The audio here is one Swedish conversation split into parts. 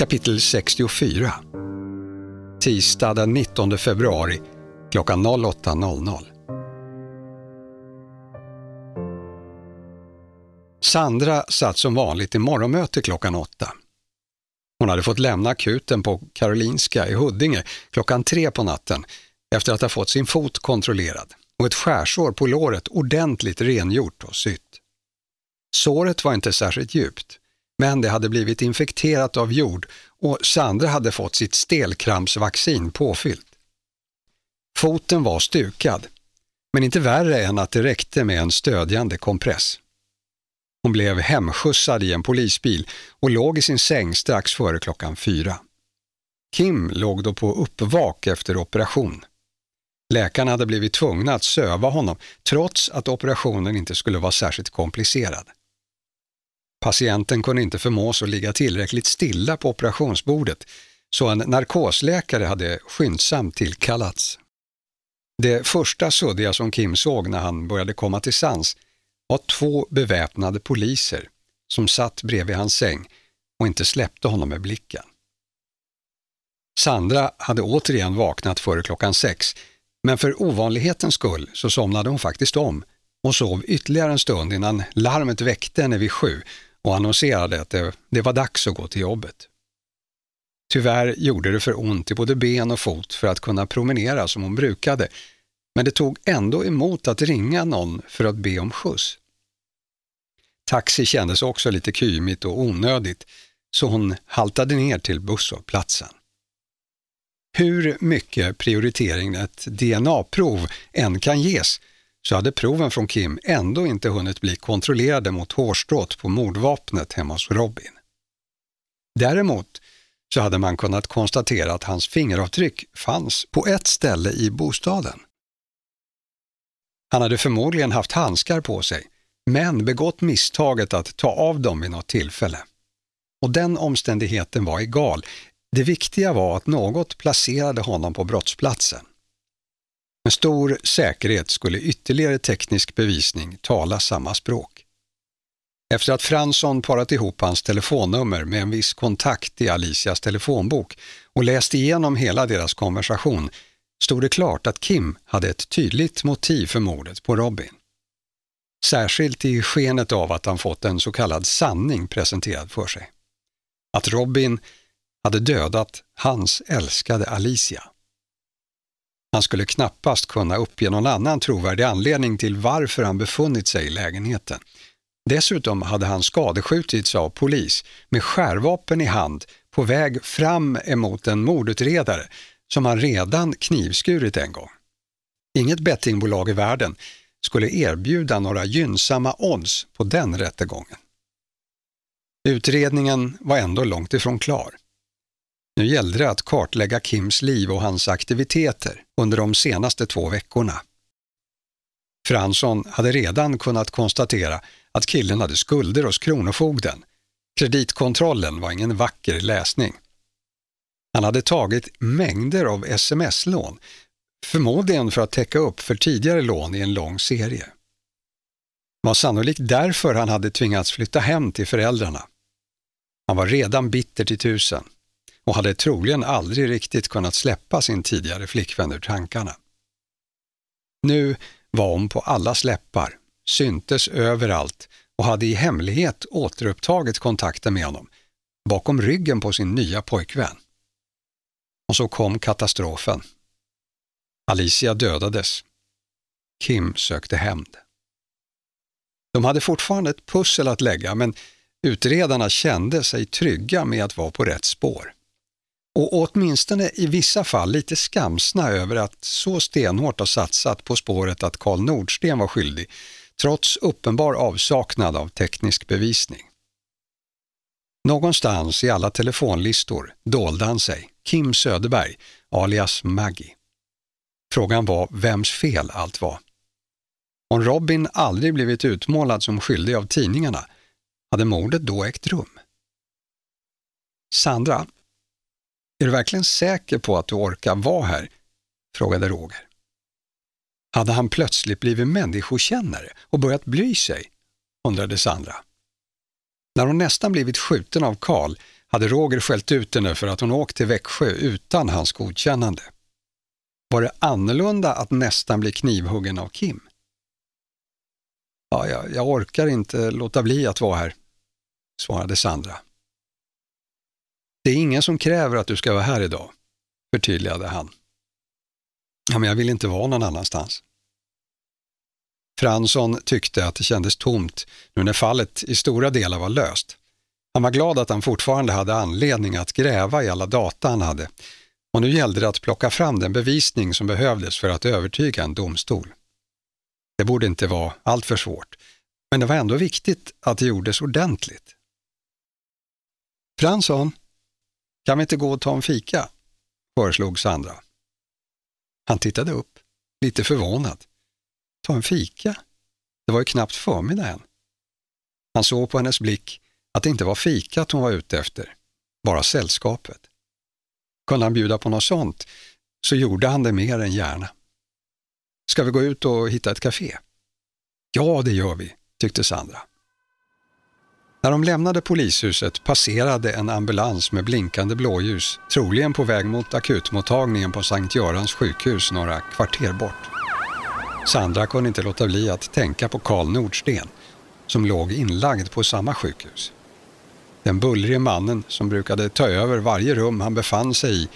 Kapitel 64 Tisdag den 19 februari klockan 08.00 Sandra satt som vanligt i morgonmöte klockan åtta. Hon hade fått lämna akuten på Karolinska i Huddinge klockan tre på natten efter att ha fått sin fot kontrollerad och ett skärsår på låret ordentligt rengjort och sytt. Såret var inte särskilt djupt, men det hade blivit infekterat av jord och Sandra hade fått sitt stelkrampsvaccin påfyllt. Foten var stukad, men inte värre än att det räckte med en stödjande kompress. Hon blev hemskjutsad i en polisbil och låg i sin säng strax före klockan fyra. Kim låg då på uppvak efter operation. Läkarna hade blivit tvungna att söva honom trots att operationen inte skulle vara särskilt komplicerad. Patienten kunde inte förmås att ligga tillräckligt stilla på operationsbordet så en narkosläkare hade skyndsamt tillkallats. Det första suddiga som Kim såg när han började komma till sans var två beväpnade poliser som satt bredvid hans säng och inte släppte honom med blicken. Sandra hade återigen vaknat före klockan sex, men för ovanlighetens skull så somnade hon faktiskt om och sov ytterligare en stund innan larmet väckte henne vid sju och annonserade att det, det var dags att gå till jobbet. Tyvärr gjorde det för ont i både ben och fot för att kunna promenera som hon brukade, men det tog ändå emot att ringa någon för att be om skjuts. Taxi kändes också lite kymigt och onödigt, så hon haltade ner till busshållplatsen. Hur mycket prioritering ett DNA-prov än kan ges så hade proven från Kim ändå inte hunnit bli kontrollerade mot hårstrået på mordvapnet hemma hos Robin. Däremot så hade man kunnat konstatera att hans fingeravtryck fanns på ett ställe i bostaden. Han hade förmodligen haft handskar på sig, men begått misstaget att ta av dem vid något tillfälle. Och den omständigheten var egal. Det viktiga var att något placerade honom på brottsplatsen. Med stor säkerhet skulle ytterligare teknisk bevisning tala samma språk. Efter att Fransson parat ihop hans telefonnummer med en viss kontakt i Alicias telefonbok och läst igenom hela deras konversation stod det klart att Kim hade ett tydligt motiv för mordet på Robin. Särskilt i skenet av att han fått en så kallad sanning presenterad för sig. Att Robin hade dödat hans älskade Alicia. Han skulle knappast kunna uppge någon annan trovärdig anledning till varför han befunnit sig i lägenheten. Dessutom hade han skadeskjutits av polis med skärvapen i hand på väg fram emot en mordutredare som han redan knivskurit en gång. Inget bettingbolag i världen skulle erbjuda några gynnsamma odds på den rättegången. Utredningen var ändå långt ifrån klar. Nu gällde det att kartlägga Kims liv och hans aktiviteter under de senaste två veckorna. Fransson hade redan kunnat konstatera att killen hade skulder hos Kronofogden. Kreditkontrollen var ingen vacker läsning. Han hade tagit mängder av sms-lån, förmodligen för att täcka upp för tidigare lån i en lång serie. Det var sannolikt därför han hade tvingats flytta hem till föräldrarna. Han var redan bitter till tusen och hade troligen aldrig riktigt kunnat släppa sin tidigare flickvän ur tankarna. Nu var hon på alla släppar, syntes överallt och hade i hemlighet återupptagit kontakten med honom, bakom ryggen på sin nya pojkvän. Och så kom katastrofen. Alicia dödades. Kim sökte hämnd. De hade fortfarande ett pussel att lägga, men utredarna kände sig trygga med att vara på rätt spår och åtminstone i vissa fall lite skamsna över att så stenhårt ha satsat på spåret att Karl Nordsten var skyldig, trots uppenbar avsaknad av teknisk bevisning. Någonstans i alla telefonlistor dolde han sig, Kim Söderberg, alias Maggie. Frågan var vems fel allt var. Om Robin aldrig blivit utmålad som skyldig av tidningarna, hade mordet då ägt rum? Sandra, är du verkligen säker på att du orkar vara här? frågade Roger. Hade han plötsligt blivit människokännare och börjat bry sig? undrade Sandra. När hon nästan blivit skjuten av Karl hade Roger skällt ut henne för att hon åkt till Växjö utan hans godkännande. Var det annorlunda att nästan bli knivhuggen av Kim? Ja, jag, jag orkar inte låta bli att vara här, svarade Sandra. Det är ingen som kräver att du ska vara här idag, förtydligade han. Ja, men jag vill inte vara någon annanstans. Fransson tyckte att det kändes tomt nu när fallet i stora delar var löst. Han var glad att han fortfarande hade anledning att gräva i alla data han hade och nu gällde det att plocka fram den bevisning som behövdes för att övertyga en domstol. Det borde inte vara alltför svårt, men det var ändå viktigt att det gjordes ordentligt. Fransson, kan vi inte gå och ta en fika? föreslog Sandra. Han tittade upp, lite förvånad. Ta en fika? Det var ju knappt förmiddag än. Han såg på hennes blick att det inte var fikat hon var ute efter, bara sällskapet. Kunde han bjuda på något sånt så gjorde han det mer än gärna. Ska vi gå ut och hitta ett café? Ja, det gör vi, tyckte Sandra. När de lämnade polishuset passerade en ambulans med blinkande blåljus, troligen på väg mot akutmottagningen på Sankt Görans sjukhus några kvarter bort. Sandra kunde inte låta bli att tänka på Karl Nordsten, som låg inlagd på samma sjukhus. Den bullrige mannen som brukade ta över varje rum han befann sig i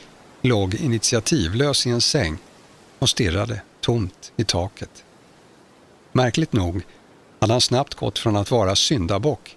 låg initiativlös i en säng och stirrade tomt i taket. Märkligt nog hade han snabbt gått från att vara syndabock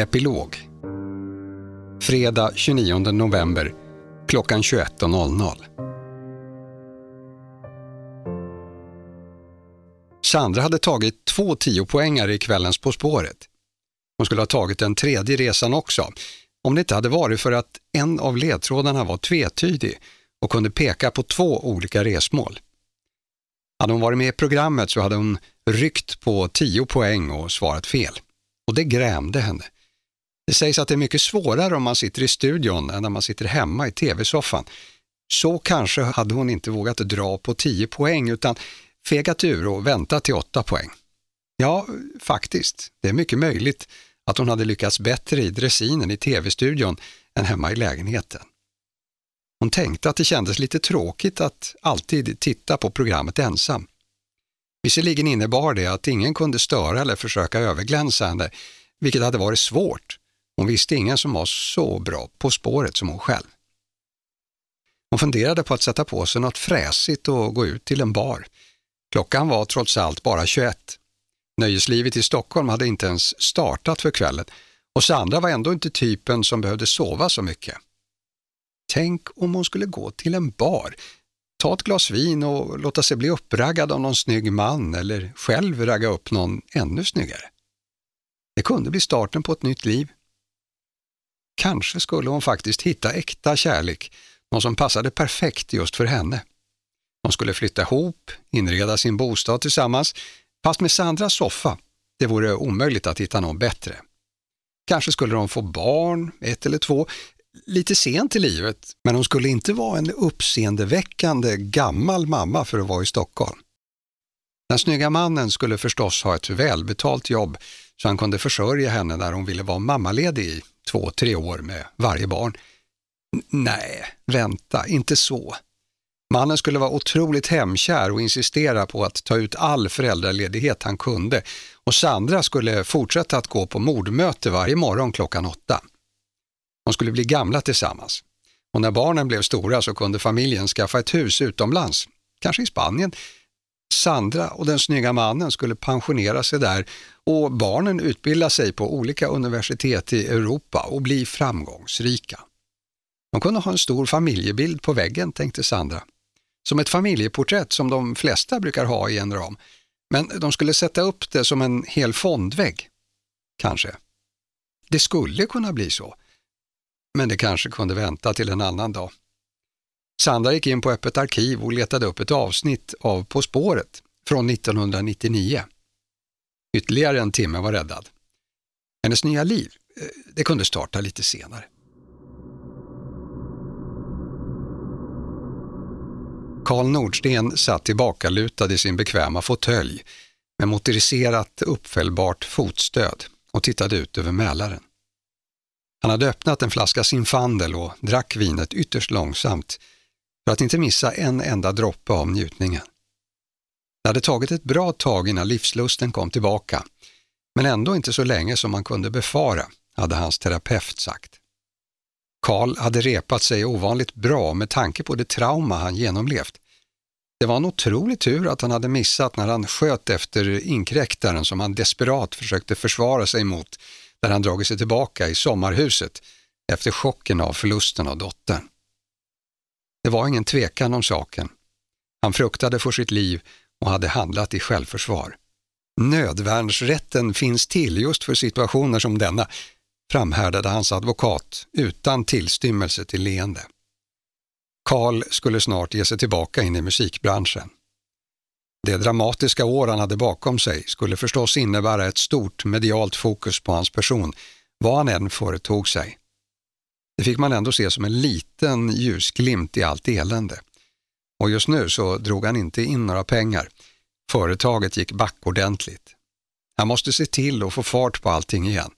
Epilog Fredag 29 november klockan 21.00 Sandra hade tagit två tiopoängare i kvällens På spåret. Hon skulle ha tagit den tredje resan också, om det inte hade varit för att en av ledtrådarna var tvetydig och kunde peka på två olika resmål. Hade hon varit med i programmet så hade hon ryckt på tio poäng och svarat fel. Och det grämde henne. Det sägs att det är mycket svårare om man sitter i studion än när man sitter hemma i tv-soffan. Så kanske hade hon inte vågat dra på 10 poäng utan fegat ur och väntat till 8 poäng. Ja, faktiskt, det är mycket möjligt att hon hade lyckats bättre i dressinen i tv-studion än hemma i lägenheten. Hon tänkte att det kändes lite tråkigt att alltid titta på programmet ensam. Visserligen innebar det att ingen kunde störa eller försöka överglänsa henne, vilket hade varit svårt. Hon visste ingen som var så bra På spåret som hon själv. Hon funderade på att sätta på sig något fräsigt och gå ut till en bar. Klockan var trots allt bara 21. Nöjeslivet i Stockholm hade inte ens startat för kvällen och Sandra var ändå inte typen som behövde sova så mycket. Tänk om hon skulle gå till en bar, ta ett glas vin och låta sig bli uppraggad av någon snygg man eller själv ragga upp någon ännu snyggare. Det kunde bli starten på ett nytt liv. Kanske skulle hon faktiskt hitta äkta kärlek, någon som passade perfekt just för henne. De skulle flytta ihop, inreda sin bostad tillsammans, fast med Sandras soffa, Det vore omöjligt att hitta någon bättre. Kanske skulle de få barn, ett eller två, lite sent i livet, men hon skulle inte vara en uppseendeväckande gammal mamma för att vara i Stockholm. Den snygga mannen skulle förstås ha ett välbetalt jobb så han kunde försörja henne när hon ville vara mammaledig i två, tre år med varje barn. Nej, vänta, inte så. Mannen skulle vara otroligt hemkär och insistera på att ta ut all föräldraledighet han kunde och Sandra skulle fortsätta att gå på mordmöte varje morgon klockan åtta. De skulle bli gamla tillsammans. Och när barnen blev stora så kunde familjen skaffa ett hus utomlands, kanske i Spanien. Sandra och den snygga mannen skulle pensionera sig där och barnen utbilda sig på olika universitet i Europa och bli framgångsrika. De kunde ha en stor familjebild på väggen, tänkte Sandra. Som ett familjeporträtt som de flesta brukar ha i en ram. Men de skulle sätta upp det som en hel fondvägg. Kanske. Det skulle kunna bli så. Men det kanske kunde vänta till en annan dag. Sandra gick in på Öppet arkiv och letade upp ett avsnitt av På spåret från 1999. Ytterligare en timme var räddad. Hennes nya liv, eh, det kunde starta lite senare. Karl Nordsten satt tillbakalutad i sin bekväma fåtölj med motoriserat uppfällbart fotstöd och tittade ut över Mälaren. Han hade öppnat en flaska Zinfandel och drack vinet ytterst långsamt för att inte missa en enda droppe av njutningen. Det hade tagit ett bra tag innan livslusten kom tillbaka, men ändå inte så länge som man kunde befara, hade hans terapeut sagt. Karl hade repat sig ovanligt bra med tanke på det trauma han genomlevt. Det var en otrolig tur att han hade missat när han sköt efter inkräktaren som han desperat försökte försvara sig mot där han dragit sig tillbaka i sommarhuset efter chocken av förlusten av dottern. Det var ingen tvekan om saken. Han fruktade för sitt liv och hade handlat i självförsvar. Nödvärnsrätten finns till just för situationer som denna, framhärdade hans advokat utan tillstymmelse till leende. Karl skulle snart ge sig tillbaka in i musikbranschen. Det dramatiska år han hade bakom sig skulle förstås innebära ett stort medialt fokus på hans person, vad han än företog sig. Det fick man ändå se som en liten ljusglimt i allt elände. Och just nu så drog han inte in några pengar. Företaget gick back ordentligt. Han måste se till att få fart på allting igen.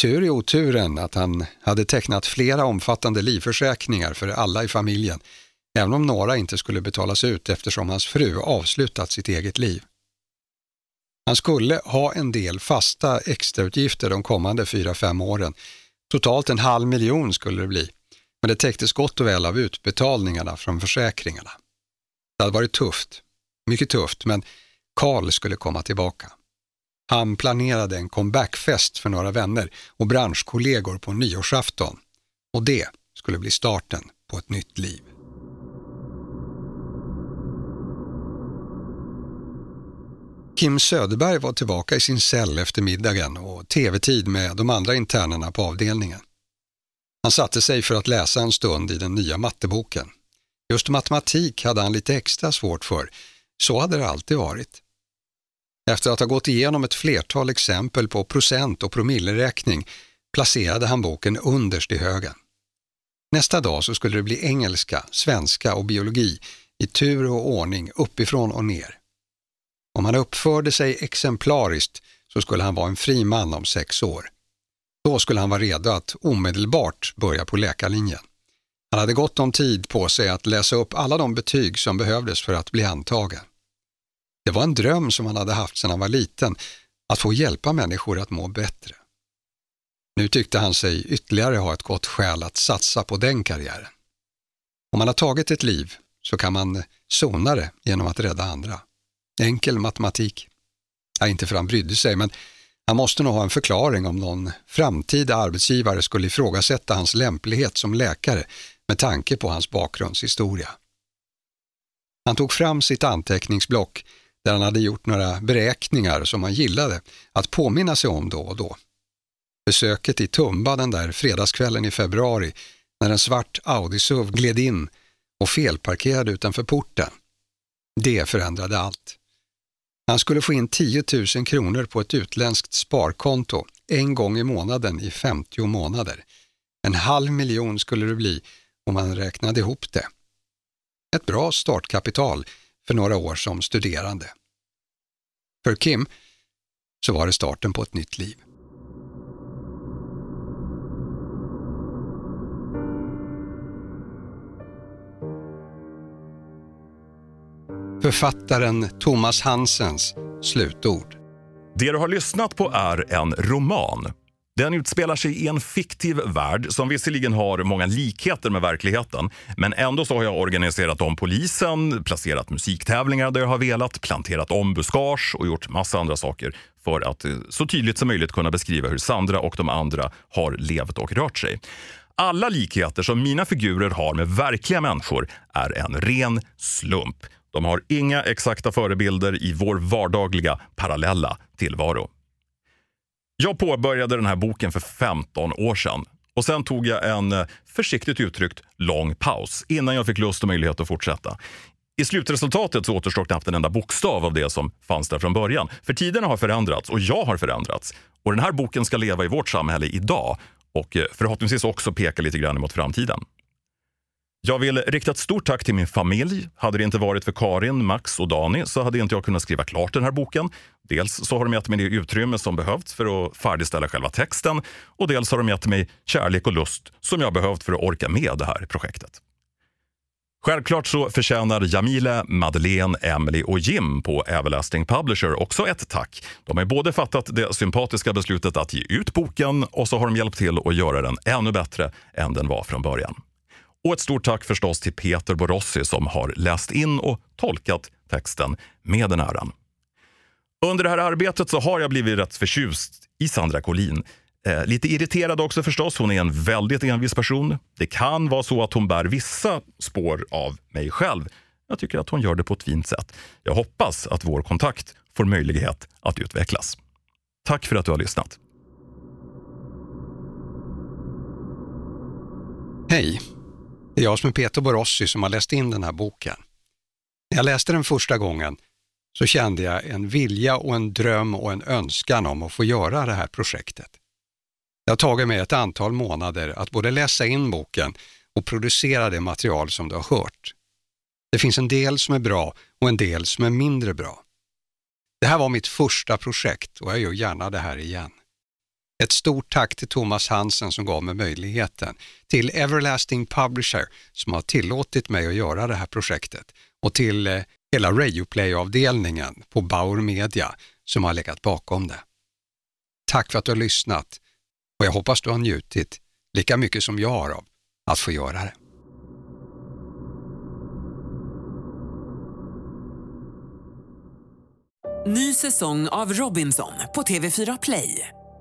Tur i oturen att han hade tecknat flera omfattande livförsäkringar för alla i familjen, även om några inte skulle betalas ut eftersom hans fru avslutat sitt eget liv. Han skulle ha en del fasta extrautgifter de kommande fyra fem åren. Totalt en halv miljon skulle det bli, men det täcktes gott och väl av utbetalningarna från försäkringarna. Det hade varit tufft, mycket tufft, men Karl skulle komma tillbaka. Han planerade en comebackfest för några vänner och branschkollegor på nyårsafton. Och det skulle bli starten på ett nytt liv. Kim Söderberg var tillbaka i sin cell efter middagen och tv-tid med de andra internerna på avdelningen. Han satte sig för att läsa en stund i den nya matteboken. Just matematik hade han lite extra svårt för. Så hade det alltid varit. Efter att ha gått igenom ett flertal exempel på procent och promilleräkning placerade han boken underst i högen. Nästa dag så skulle det bli engelska, svenska och biologi i tur och ordning uppifrån och ner. Om han uppförde sig exemplariskt så skulle han vara en fri man om sex år. Då skulle han vara redo att omedelbart börja på läkarlinjen. Han hade gott om tid på sig att läsa upp alla de betyg som behövdes för att bli antagen. Det var en dröm som han hade haft sedan han var liten, att få hjälpa människor att må bättre. Nu tyckte han sig ytterligare ha ett gott skäl att satsa på den karriären. Om man har tagit ett liv så kan man sona det genom att rädda andra. Enkel matematik. Ja, inte för han brydde sig, men han måste nog ha en förklaring om någon framtida arbetsgivare skulle ifrågasätta hans lämplighet som läkare med tanke på hans bakgrundshistoria. Han tog fram sitt anteckningsblock där han hade gjort några beräkningar som han gillade att påminna sig om då och då. Besöket i Tumba den där fredagskvällen i februari när en svart Audi-SUV gled in och felparkerade utanför porten. Det förändrade allt. Han skulle få in 10 000 kronor på ett utländskt sparkonto en gång i månaden i 50 månader. En halv miljon skulle det bli om man räknade ihop det. Ett bra startkapital för några år som studerande. För Kim så var det starten på ett nytt liv. Författaren Thomas Hansens slutord. Det du har lyssnat på är en roman. Den utspelar sig i en fiktiv värld som visserligen har många likheter med verkligheten. Men ändå så har jag organiserat om polisen, placerat musiktävlingar där jag har velat, planterat om buskage och gjort massa andra saker för att eh, så tydligt som möjligt kunna beskriva hur Sandra och de andra har levt och rört sig. Alla likheter som mina figurer har med verkliga människor är en ren slump. De har inga exakta förebilder i vår vardagliga parallella tillvaro. Jag påbörjade den här boken för 15 år sedan och sen tog jag en eh, försiktigt uttryckt lång paus innan jag fick lust och möjlighet att fortsätta. I slutresultatet så återstår knappt en enda bokstav av det som fanns där från början. För tiderna har förändrats och jag har förändrats. Och den här boken ska leva i vårt samhälle idag och eh, förhoppningsvis också peka lite grann mot framtiden. Jag vill rikta ett stort tack till min familj. Hade det inte varit för Karin, Max och Dani så hade inte jag kunnat skriva klart den här boken. Dels så har de gett mig det utrymme som behövts för att färdigställa själva texten och dels har de gett mig kärlek och lust som jag behövt för att orka med det här projektet. Självklart så förtjänar Jamile, Madeleine, Emily och Jim på Everlasting Publisher också ett tack. De har både fattat det sympatiska beslutet att ge ut boken och så har de hjälpt till att göra den ännu bättre än den var från början. Och ett stort tack förstås till Peter Borossi som har läst in och tolkat texten med den äran. Under det här arbetet så har jag blivit rätt förtjust i Sandra Collin. Eh, lite irriterad också förstås. Hon är en väldigt envis person. Det kan vara så att hon bär vissa spår av mig själv. Jag tycker att hon gör det på ett fint sätt. Jag hoppas att vår kontakt får möjlighet att utvecklas. Tack för att du har lyssnat. Hej! Det är jag som är Peter Borossi som har läst in den här boken. När jag läste den första gången så kände jag en vilja och en dröm och en önskan om att få göra det här projektet. Det har tagit mig ett antal månader att både läsa in boken och producera det material som du har hört. Det finns en del som är bra och en del som är mindre bra. Det här var mitt första projekt och jag gör gärna det här igen. Ett stort tack till Thomas Hansen som gav mig möjligheten, till Everlasting Publisher som har tillåtit mig att göra det här projektet och till eh, hela Radioplay-avdelningen på Bauer Media som har legat bakom det. Tack för att du har lyssnat och jag hoppas du har njutit lika mycket som jag har av att få göra det. Ny säsong av Robinson på TV4 Play.